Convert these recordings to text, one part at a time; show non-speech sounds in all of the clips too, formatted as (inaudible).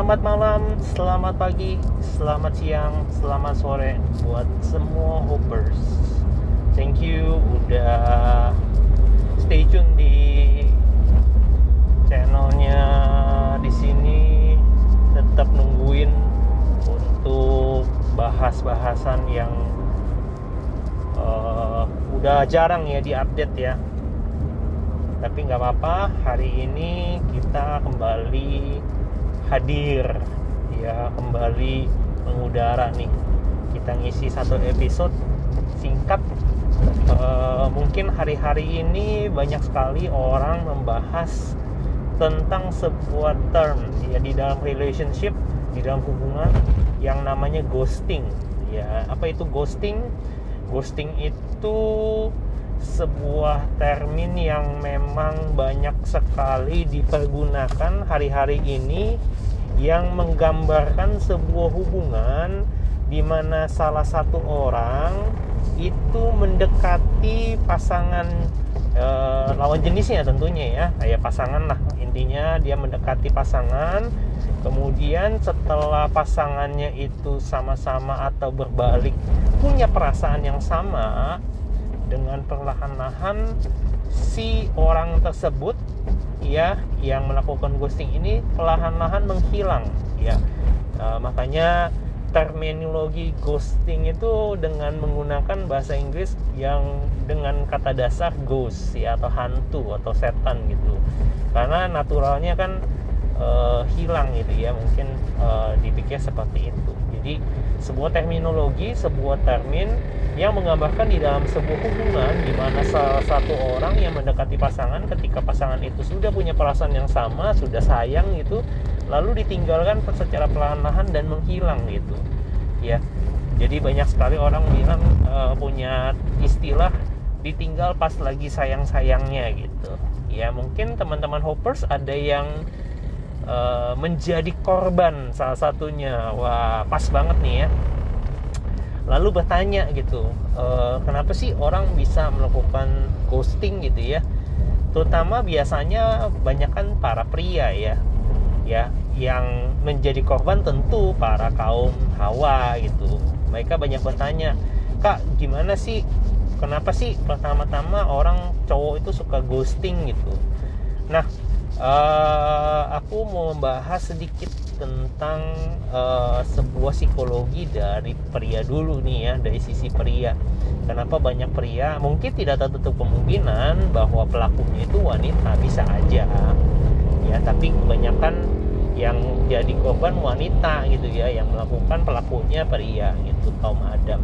Selamat malam, selamat pagi, selamat siang, selamat sore buat semua hoppers. Thank you udah stay tune di channelnya di sini tetap nungguin untuk bahas-bahasan yang uh, udah jarang ya diupdate ya tapi nggak apa-apa hari ini kita kembali hadir. Ya kembali mengudara nih. Kita ngisi satu episode singkat. Uh, mungkin hari-hari ini banyak sekali orang membahas tentang sebuah term ya di dalam relationship di dalam hubungan yang namanya ghosting. Ya apa itu ghosting? Ghosting itu sebuah termin yang memang banyak sekali dipergunakan hari-hari ini yang menggambarkan sebuah hubungan di mana salah satu orang itu mendekati pasangan e, lawan jenisnya tentunya ya. Kayak pasangan lah. Intinya dia mendekati pasangan. Kemudian setelah pasangannya itu sama-sama atau berbalik punya perasaan yang sama dengan perlahan-lahan si orang tersebut ya yang melakukan ghosting ini perlahan-lahan menghilang ya. E, makanya terminologi ghosting itu dengan menggunakan bahasa Inggris yang dengan kata dasar ghost ya atau hantu atau setan gitu. Karena naturalnya kan uh, hilang gitu ya mungkin uh, dipikir seperti itu jadi sebuah terminologi sebuah termin yang menggambarkan di dalam sebuah hubungan di mana salah satu orang yang mendekati pasangan ketika pasangan itu sudah punya perasaan yang sama sudah sayang gitu lalu ditinggalkan secara perlahan-lahan dan menghilang gitu. Ya jadi banyak sekali orang bilang uh, punya istilah ditinggal pas lagi sayang-sayangnya gitu. Ya mungkin teman-teman hoppers ada yang uh, menjadi korban salah satunya. Wah pas banget nih ya. Lalu bertanya gitu uh, kenapa sih orang bisa melakukan ghosting gitu ya? Terutama biasanya banyak kan para pria ya ya yang menjadi korban tentu para kaum hawa gitu. Mereka banyak bertanya kak gimana sih? Kenapa sih pertama-tama orang cowok itu suka ghosting gitu? Nah uh, aku mau membahas sedikit tentang uh, sebuah psikologi dari pria dulu nih ya dari sisi pria. Kenapa banyak pria? Mungkin tidak tertutup kemungkinan bahwa pelakunya itu wanita bisa aja. Ya tapi kebanyakan yang jadi korban wanita gitu ya yang melakukan pelakunya pria gitu kaum Adam.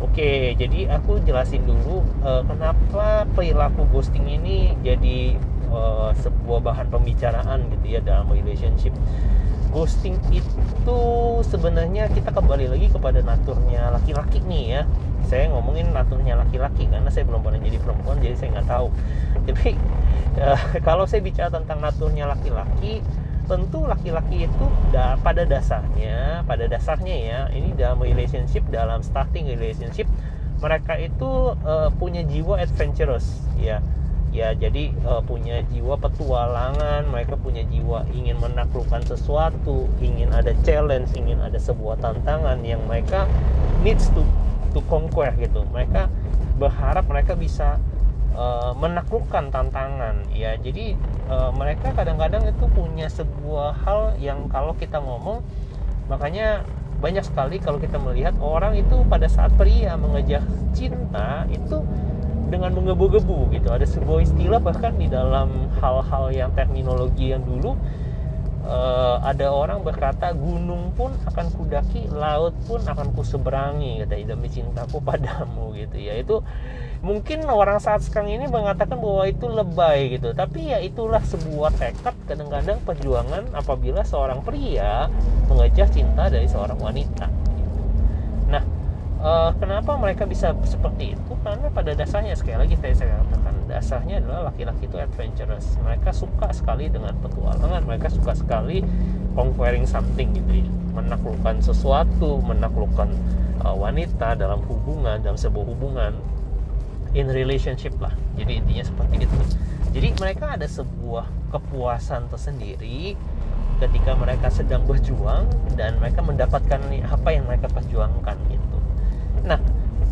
Oke, jadi aku jelasin dulu uh, kenapa perilaku ghosting ini jadi uh, sebuah bahan pembicaraan gitu ya dalam relationship. Ghosting itu sebenarnya kita kembali lagi kepada naturnya laki-laki nih ya. Saya ngomongin naturnya laki-laki karena saya belum pernah jadi perempuan jadi saya nggak tahu. Tapi uh, (laughs) kalau saya bicara tentang naturnya laki-laki, tentu laki-laki itu da pada dasarnya pada dasarnya ya ini dalam relationship dalam starting relationship mereka itu uh, punya jiwa adventurous ya ya jadi uh, punya jiwa petualangan mereka punya jiwa ingin menaklukkan sesuatu ingin ada challenge ingin ada sebuah tantangan yang mereka needs to to conquer gitu. Mereka berharap mereka bisa uh, menaklukkan tantangan. Ya jadi uh, mereka kadang-kadang itu punya sebuah hal yang kalau kita ngomong makanya banyak sekali kalau kita melihat orang itu pada saat pria mengejar cinta itu dengan menggebu-gebu gitu. Ada sebuah istilah bahkan di dalam hal-hal yang terminologi yang dulu uh, ada orang berkata gunung pun akan kudaki laut pun akan kuseberangi kata demi cintaku padamu gitu ya. Itu mungkin orang saat sekarang ini mengatakan bahwa itu lebay gitu. Tapi ya itulah sebuah tekad kadang-kadang perjuangan apabila seorang pria mengejar cinta dari seorang wanita uh, kenapa mereka bisa seperti itu? Karena pada dasarnya sekali lagi saya katakan dasarnya adalah laki-laki itu adventurous. Mereka suka sekali dengan petualangan mereka suka sekali conquering something gitu ya. Menaklukkan sesuatu menaklukkan uh, wanita dalam hubungan dalam sebuah hubungan in relationship lah. Jadi intinya seperti itu. Jadi mereka ada sebuah kepuasan tersendiri ketika mereka sedang berjuang dan mereka mendapatkan apa yang mereka perjuangkan gitu nah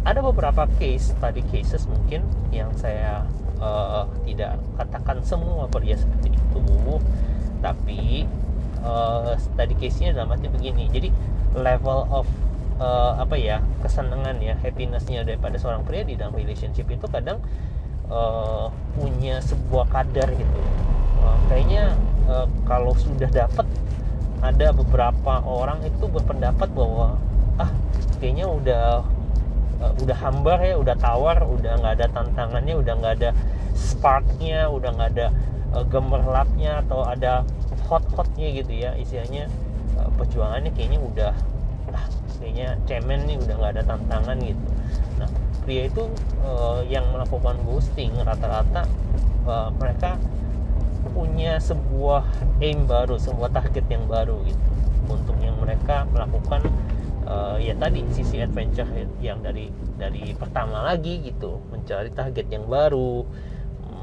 ada beberapa case tadi cases mungkin yang saya uh, tidak katakan semua pria seperti itu. Tapi uh, tadi case-nya dalam arti begini. Jadi level of uh, apa ya kesenangan ya happinessnya daripada seorang pria di dalam relationship itu kadang uh, punya sebuah kadar gitu. Uh, kayaknya uh, kalau sudah dapat ada beberapa orang itu berpendapat bahwa ah kayaknya udah uh, udah hambar ya udah tawar udah nggak ada tantangannya udah nggak ada sparknya udah nggak ada uh, gemerlapnya atau ada hot hotnya gitu ya istilahnya uh, perjuangannya kayaknya udah ah, kayaknya cemen nih udah nggak ada tantangan gitu. Nah pria itu uh, yang melakukan ghosting rata-rata uh, mereka punya sebuah aim baru, sebuah target yang baru gitu. Untuk yang mereka melakukan uh, ya tadi sisi adventure yang dari dari pertama lagi gitu. Mencari target yang baru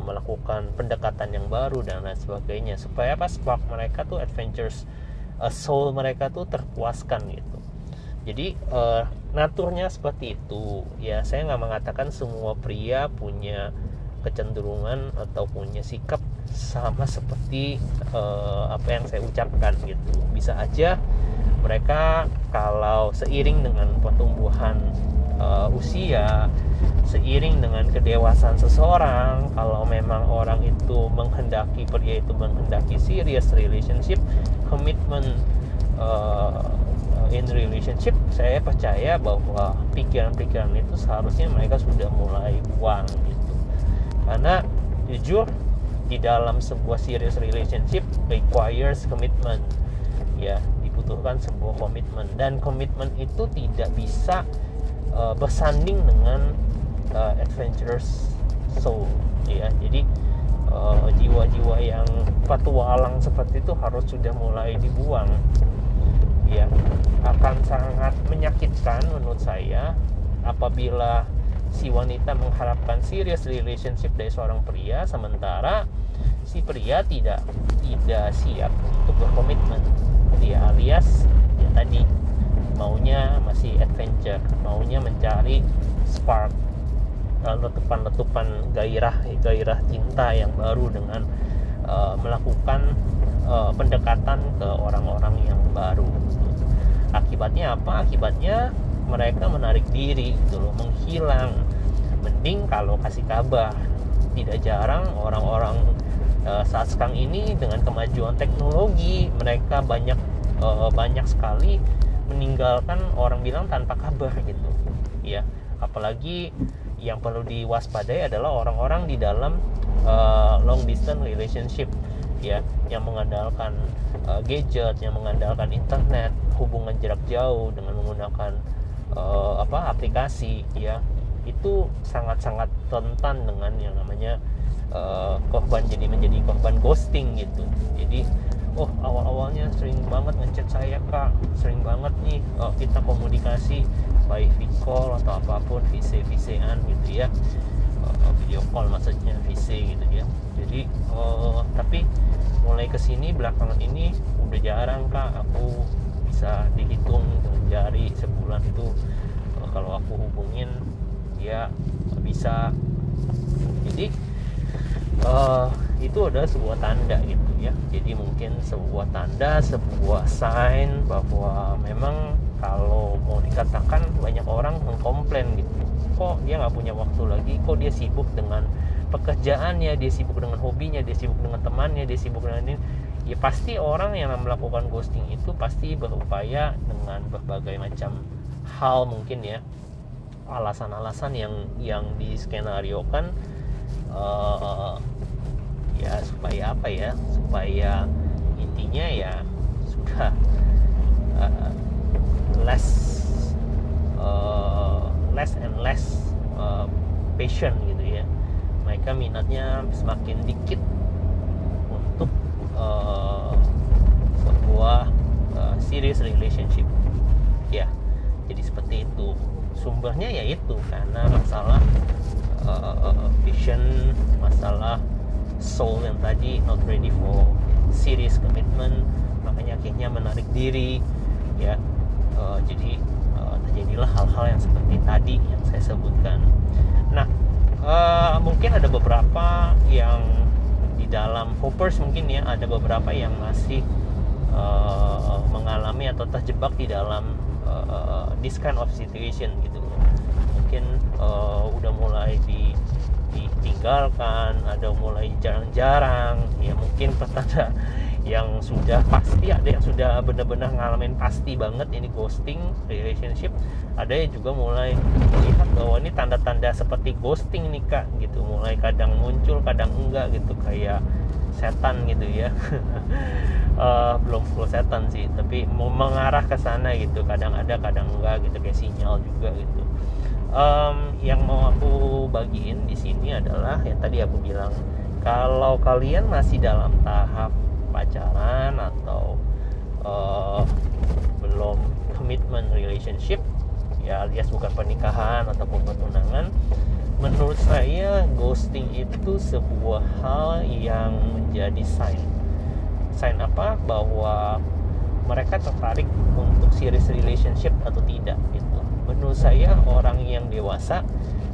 melakukan pendekatan yang baru dan lain sebagainya. Supaya apa? Spark mereka tuh adventures uh, soul mereka tuh terpuaskan gitu. Jadi uh, naturnya seperti itu. Ya saya nggak mengatakan semua pria punya kecenderungan atau punya sikap sama seperti uh, apa yang saya ucapkan gitu. Bisa aja mereka kalau seiring dengan pertumbuhan uh, usia seiring dengan kedewasaan seseorang kalau memang orang itu menghendaki pria itu menghendaki serious relationship commitment uh, in relationship saya percaya bahwa pikiran-pikiran itu seharusnya mereka sudah mulai buang gitu. Karena jujur di dalam sebuah serious relationship requires commitment ya dibutuhkan sebuah komitmen. Dan komitmen itu tidak bisa uh, bersanding dengan uh, adventurous soul ya. Jadi uh, jiwa-jiwa yang petualang seperti itu harus sudah mulai dibuang ya. Akan sangat menyakitkan menurut saya apabila si wanita mengharapkan serious relationship dari seorang pria sementara si pria tidak tidak siap untuk berkomitmen. Dia alias ya tadi maunya masih adventure maunya mencari spark eh, letupan-letupan gairah gairah cinta yang baru dengan uh, melakukan uh, pendekatan ke orang-orang yang baru. Akibatnya apa? Akibatnya mereka menarik diri gitu loh menghilang. Mending kalau kasih kabar. Tidak jarang orang-orang saat sekarang ini dengan kemajuan teknologi mereka banyak uh, banyak sekali meninggalkan orang bilang tanpa kabar (laughs) gitu. Ya apalagi yang perlu diwaspadai adalah orang-orang di dalam uh, long distance relationship ya yang mengandalkan uh, gadget yang mengandalkan internet hubungan jarak jauh dengan menggunakan uh, apa aplikasi ya. Itu sangat-sangat rentan dengan yang namanya uh, korban jadi menjadi korban ghosting gitu. Jadi oh awal-awalnya sering banget ngechat saya kak sering banget nih oh, kita komunikasi by video call atau apa pun VC VC-an gitu ya. Uh, video call maksudnya VC gitu ya. Jadi uh, tapi mulai ke sini belakangan ini udah jarang kak. Aku bisa dihitung dengan jari sebulan itu kalau aku hubungin dia bisa. Jadi uh, itu adalah sebuah tanda gitu ya. Jadi mungkin sebuah tanda sebuah sign bahwa memang kalau mau dikatakan banyak orang mengkomplain gitu. Kok dia nggak punya waktu lagi? Kok dia sibuk dengan pekerjaannya? Dia sibuk dengan hobinya? Dia sibuk dengan temannya? Dia sibuk dengan ini? Ya pasti orang yang melakukan ghosting itu pasti berupaya dengan berbagai macam hal mungkin ya. Alasan-alasan yang yang di skenario kan uh, ya supaya apa ya? Supaya intinya ya sudah uh, less uh, less and less uh, patient gitu ya. Mereka minatnya semakin dikit uh, sebuah uh, serious relationship. Ya jadi seperti itu. Sumbernya yaitu karena masalah uh, vision masalah soul yang tadi not ready for serious commitment makanya akhirnya menarik diri ya. Uh, jadi uh, terjadilah hal-hal yang seperti tadi yang saya sebutkan. Nah uh, mungkin ada beberapa yang di dalam hoppers mungkin ya ada beberapa yang masih uh, mengalami atau terjebak di dalam uh, this kind of situation gitu mungkin uh, udah mulai di ditinggalkan ada mulai jarang-jarang ya mungkin pertanda (laughs) yang sudah pasti ada yang sudah benar-benar ngalamin pasti banget ini ghosting relationship ada yang juga mulai melihat bahwa ini tanda-tanda seperti ghosting nih kak gitu. Mulai kadang muncul kadang enggak gitu kayak setan gitu ya. Uh, (laughs) belum full setan sih tapi mau mengarah ke sana gitu. Kadang ada kadang enggak gitu kayak sinyal juga gitu um, yang mau aku bagiin di sini adalah yang tadi aku bilang kalau kalian masih dalam tahap pacaran atau uh, belum commitment relationship ya alias bukan pernikahan ataupun pertunangan menurut saya ghosting itu sebuah hal yang menjadi sign. Sign apa? Bahwa mereka tertarik untuk serious relationship atau tidak gitu menurut saya orang yang dewasa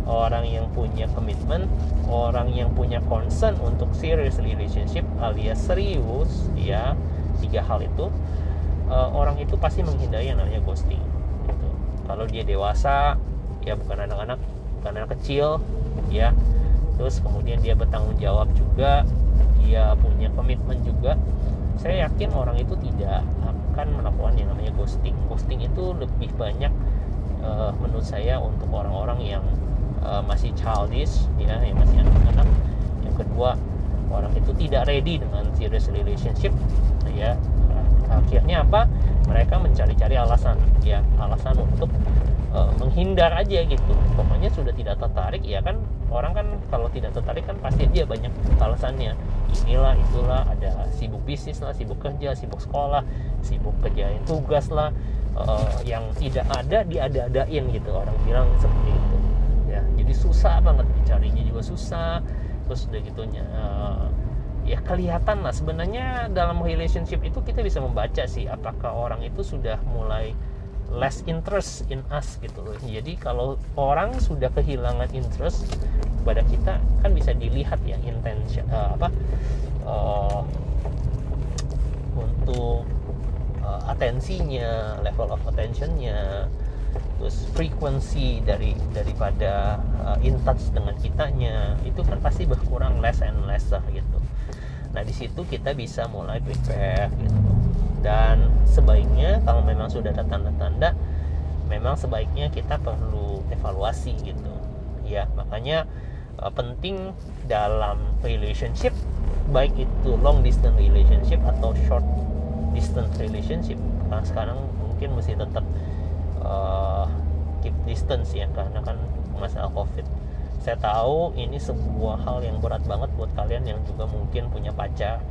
orang yang punya komitmen orang yang punya concern untuk serious relationship alias serius ya tiga hal itu uh, orang itu pasti menghindari yang namanya ghosting gitu. kalau dia dewasa ya bukan anak-anak bukan anak kecil ya. Terus kemudian dia bertanggung jawab juga dia punya komitmen juga. Saya yakin orang itu tidak akan melakukan yang namanya ghosting. Ghosting itu lebih banyak uh, menurut saya untuk orang-orang yang uh, masih childish ya yang masih anak-anak yang kedua orang itu tidak ready dengan serious relationship ya. Akhirnya apa? Mereka mencari-cari alasan ya alasan untuk uh, menghindar aja gitu. Pokoknya sudah tidak tertarik ya kan? Orang kan kalau tidak tertarik kan pasti dia banyak alasannya. Inilah itulah ada sibuk bisnis lah sibuk kerja sibuk sekolah sibuk kerjain tugas lah uh, yang tidak ada diada-adain gitu. Orang bilang seperti itu. Ya jadi susah banget dicarinya juga susah. Terus udah gitunya uh, ya kelihatan lah. Sebenarnya dalam relationship itu kita bisa membaca sih apakah orang itu sudah mulai less interest in us gitu loh. Jadi kalau orang sudah kehilangan interest pada kita kan bisa dilihat ya intention uh, apa uh, untuk uh, atensinya level of attentionnya terus frekuensi dari daripada uh, in touch dengan kitanya itu kan pasti berkurang less and less lah gitu. Nah di situ kita bisa mulai prepare gitu. Dan sebaiknya kalau memang sudah ada tanda-tanda memang sebaiknya kita perlu evaluasi gitu. Ya makanya uh, penting dalam relationship baik itu long distance relationship atau short distance relationship. Karena sekarang mungkin mesti tetap uh, keep distance ya karena kan masalah covid. Saya tahu ini sebuah hal yang berat banget buat kalian yang juga mungkin punya pacar.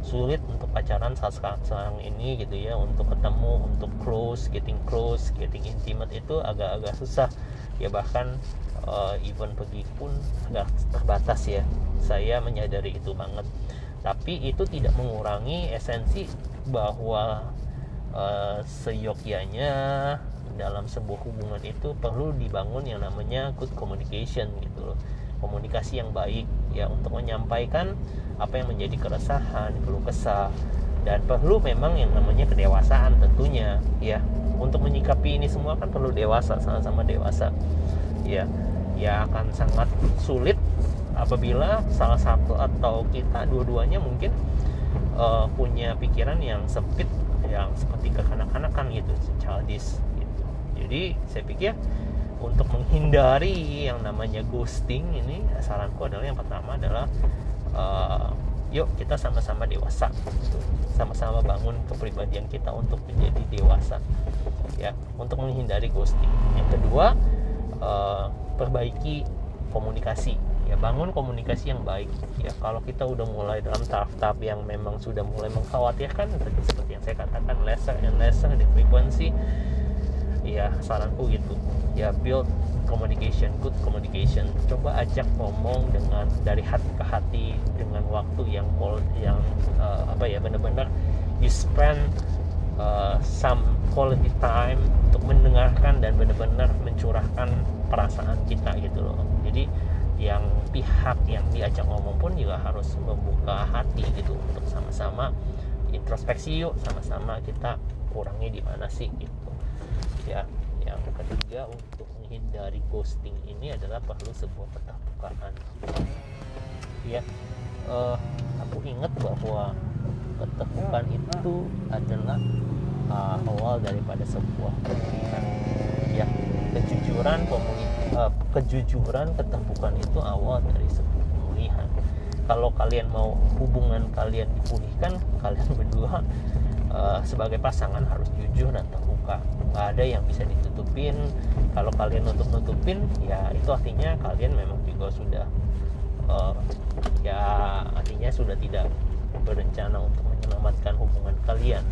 Sulit untuk pacaran saat sekarang ini gitu ya untuk ketemu untuk close getting close getting intimate itu agak-agak susah. Ya bahkan uh, even pergi pun agak terbatas ya. Saya menyadari itu banget. Tapi itu tidak mengurangi esensi bahwa uh, seyogyanya dalam sebuah hubungan itu perlu dibangun yang namanya good communication gitu loh. Komunikasi yang baik ya untuk menyampaikan apa yang menjadi keresahan perlu kesah. Dan perlu memang yang namanya kedewasaan tentunya ya. Untuk menyikapi ini semua kan perlu dewasa sama-sama dewasa ya. Ya akan sangat sulit apabila salah satu atau kita dua-duanya mungkin uh, punya pikiran yang sempit yang seperti kekanak-kanakan gitu childish gitu. Jadi saya pikir untuk menghindari yang namanya ghosting ini saranku adalah yang pertama adalah uh, yuk kita sama-sama dewasa gitu. sama-sama bangun kepribadian kita untuk menjadi dewasa ya untuk menghindari ghosting. Yang kedua uh, perbaiki komunikasi ya bangun komunikasi yang baik. Ya kalau kita udah mulai dalam tahap-tahap yang memang sudah mulai mengkhawatirkan seperti yang saya katakan lesser and lesser di frekuensi ya saranku gitu. Ya build communication good communication. Coba ajak ngomong dengan dari hati ke hati dengan waktu yang yang uh, apa ya benar-benar you spend uh, some quality time untuk mendengarkan dan benar-benar mencurahkan perasaan kita gitu loh. Jadi yang pihak yang diajak ngomong pun juga harus membuka hati gitu untuk sama-sama introspeksi yuk sama-sama kita kurangnya di mana sih gitu. Ya yang ketiga untuk menghindari ghosting ini adalah perlu sebuah keterbukaan. Ya uh, aku ingat bahwa keterbukaan itu adalah uh, awal daripada sebuah ya kejujuran uh, kejujuran keterbukaan itu awal dari sebuah pemulihan. Kalau kalian mau hubungan kalian dipulihkan (laughs) kalian berdua uh, sebagai pasangan harus jujur dan terbuka. Nggak ada yang bisa ditutupin. Kalau kalian nutup nutupin ya itu artinya kalian memang juga sudah uh, ya artinya sudah tidak berencana untuk menyelamatkan hubungan kalian.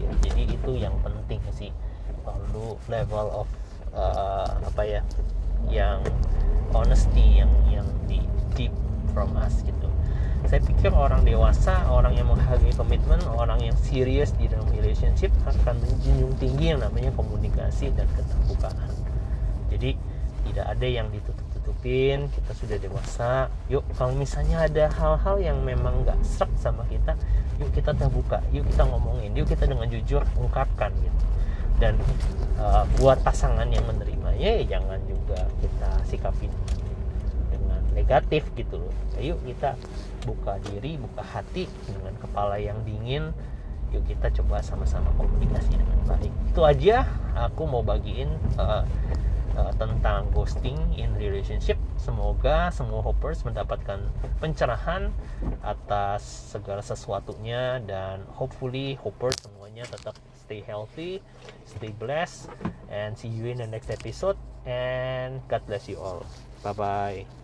Ya, jadi itu yang penting sih. Perlu level of apa ya yang honesty yang yang di deep from us gitu. Saya pikir orang dewasa orang yang menghargai komitmen orang yang serius di dalam relationship akan menjunjung tinggi yang namanya komunikasi dan keterbukaan. Jadi tidak ada yang ditutup-tutupin kita sudah dewasa. Yuk kalau misalnya ada hal-hal yang memang nggak serak sama kita yuk kita terbuka yuk kita ngomongin yuk kita dengan jujur ungkapkan gitu dan uh, buat pasangan yang menerimanya ya jangan juga kita sikapin dengan negatif gitu loh. Ayo kita buka diri buka hati dengan kepala yang dingin. Yuk kita coba sama-sama komunikasi dengan baik. Itu aja aku mau bagiin uh, uh, tentang ghosting in relationship. Semoga semua hoppers mendapatkan pencerahan atas segala sesuatunya dan hopefully hoppers semuanya tetap stay healthy, stay blessed, and see you in the next episode. And God bless you all. Bye bye.